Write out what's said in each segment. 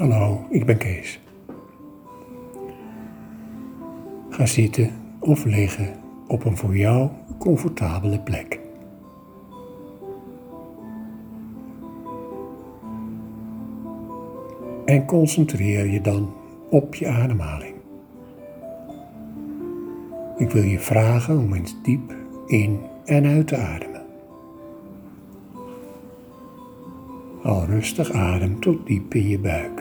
Hallo, ik ben Kees. Ga zitten of liggen op een voor jou comfortabele plek. En concentreer je dan op je ademhaling. Ik wil je vragen om eens diep in en uit te ademen. Al rustig adem tot diep in je buik.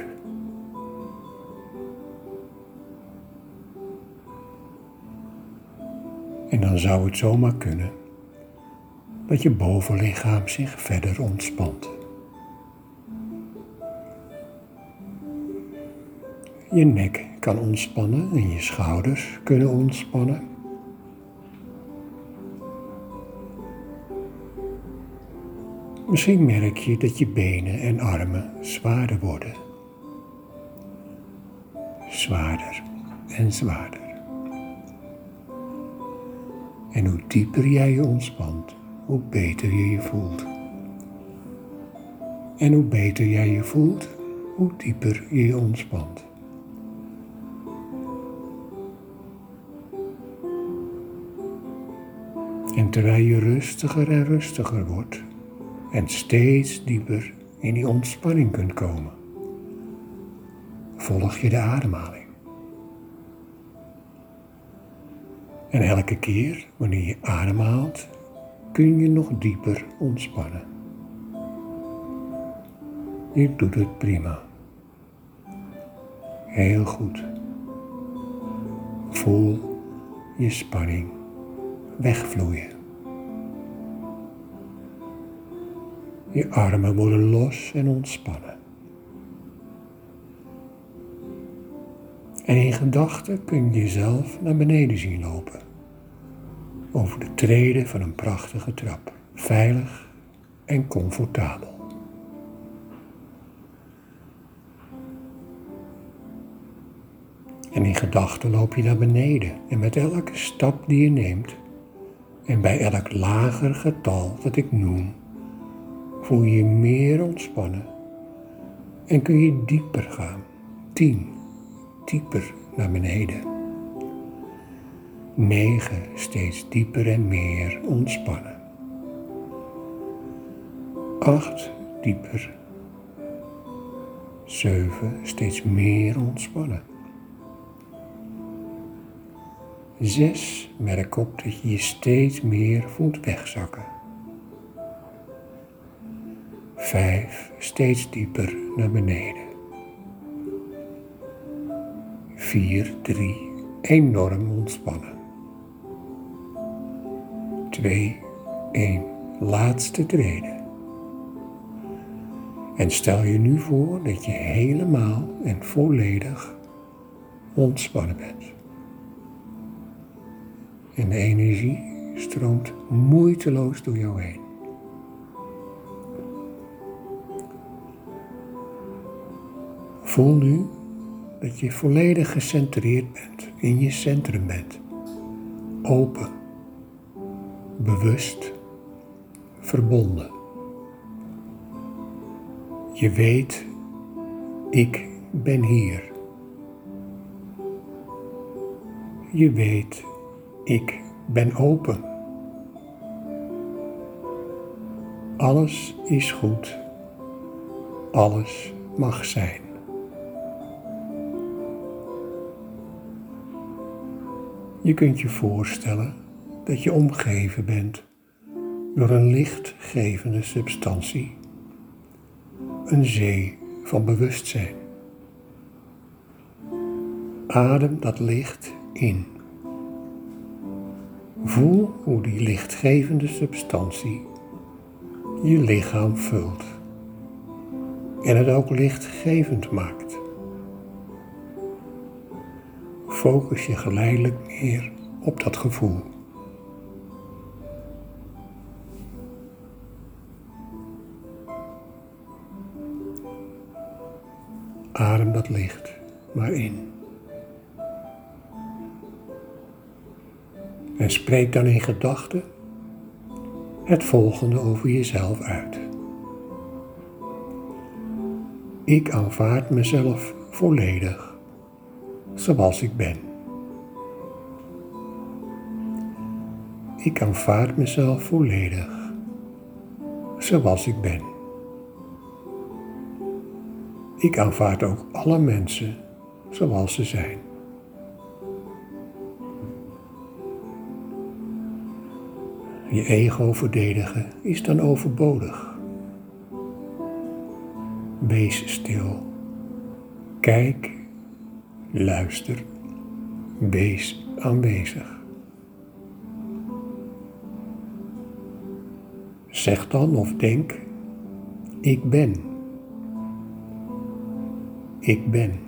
En dan zou het zomaar kunnen dat je bovenlichaam zich verder ontspant. Je nek kan ontspannen en je schouders kunnen ontspannen. Misschien merk je dat je benen en armen zwaarder worden. Zwaarder en zwaarder. En hoe dieper jij je ontspant, hoe beter je je voelt. En hoe beter jij je voelt, hoe dieper je je ontspant. En terwijl je rustiger en rustiger wordt en steeds dieper in die ontspanning kunt komen, volg je de ademhaling. En elke keer wanneer je ademhaalt, kun je nog dieper ontspannen. Je doet het prima. Heel goed. Voel je spanning wegvloeien. Je armen worden los en ontspannen. En in gedachten kun je jezelf naar beneden zien lopen. Over de treden van een prachtige trap. Veilig en comfortabel. En in gedachten loop je naar beneden. En met elke stap die je neemt, en bij elk lager getal dat ik noem, voel je meer ontspannen. En kun je dieper gaan. Tien, dieper naar beneden. Negen, steeds dieper en meer ontspannen. Acht, dieper. Zeven, steeds meer ontspannen. Zes, merk op dat je je steeds meer voelt wegzakken. Vijf, steeds dieper naar beneden. Vier, drie, enorm ontspannen. Twee, één, laatste treden. En stel je nu voor dat je helemaal en volledig ontspannen bent. En de energie stroomt moeiteloos door jou heen. Voel nu dat je volledig gecentreerd bent, in je centrum bent. Open, bewust, verbonden. Je weet, ik ben hier. Je weet, ik ben open. Alles is goed. Alles mag zijn. Je kunt je voorstellen dat je omgeven bent door een lichtgevende substantie, een zee van bewustzijn. Adem dat licht in. Voel hoe die lichtgevende substantie je lichaam vult en het ook lichtgevend maakt. Focus je geleidelijk meer op dat gevoel. Adem dat licht maar in. En spreek dan in gedachten het volgende over jezelf uit. Ik aanvaard mezelf volledig, zoals ik ben. Ik aanvaard mezelf volledig, zoals ik ben. Ik aanvaard ook alle mensen zoals ze zijn. Je ego verdedigen is dan overbodig. Wees stil. Kijk, luister, wees aanwezig. Zeg dan of denk, ik ben. Ik ben.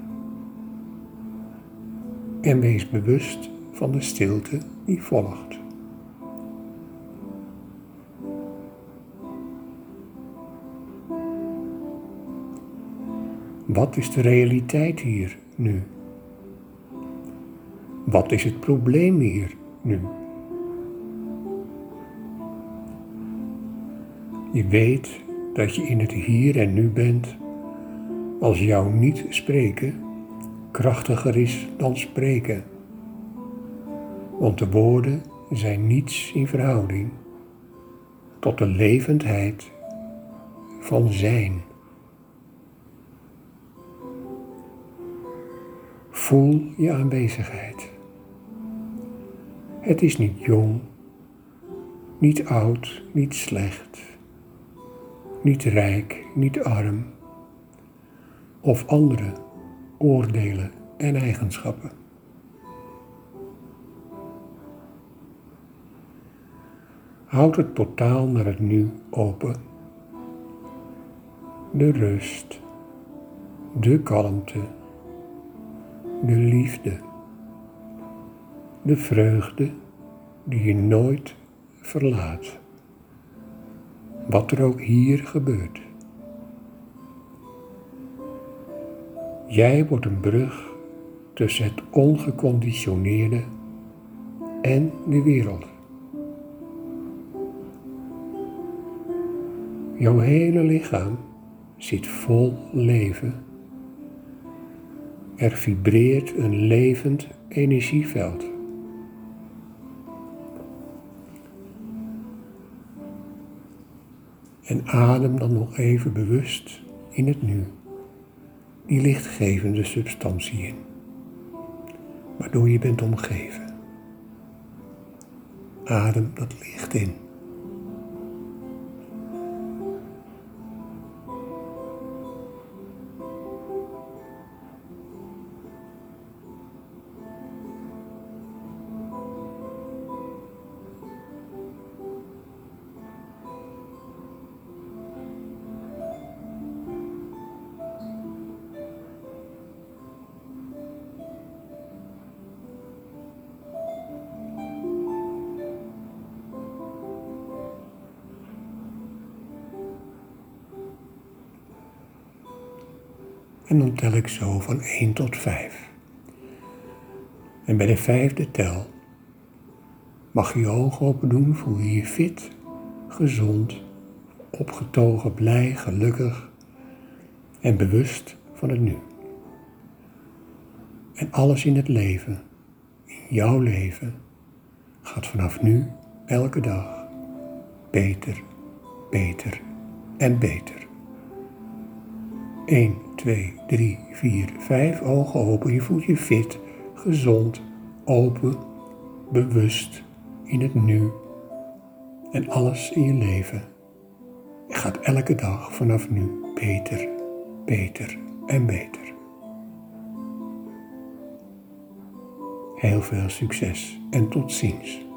En wees bewust van de stilte die volgt. Wat is de realiteit hier nu? Wat is het probleem hier nu? Je weet dat je in het hier en nu bent als jouw niet spreken krachtiger is dan spreken. Want de woorden zijn niets in verhouding tot de levendheid van zijn. Voel je aanwezigheid. Het is niet jong, niet oud, niet slecht, niet rijk, niet arm of andere oordelen en eigenschappen. Houd het portaal naar het nu open. De rust, de kalmte de liefde, de vreugde die je nooit verlaat. Wat er ook hier gebeurt. Jij wordt een brug tussen het ongeconditioneerde en de wereld. Jouw hele lichaam zit vol leven er vibreert een levend energieveld. En adem dan nog even bewust in het nu, die lichtgevende substantie in, waardoor je bent omgeven. Adem dat licht in. En dan tel ik zo van 1 tot 5. En bij de vijfde tel mag je je ogen open doen, voel je je fit, gezond, opgetogen, blij, gelukkig en bewust van het nu. En alles in het leven, in jouw leven, gaat vanaf nu elke dag beter, beter en beter. 1, 2, 3, 4, 5 ogen open. Je voelt je fit, gezond, open, bewust in het nu. En alles in je leven gaat elke dag vanaf nu beter, beter en beter. Heel veel succes en tot ziens.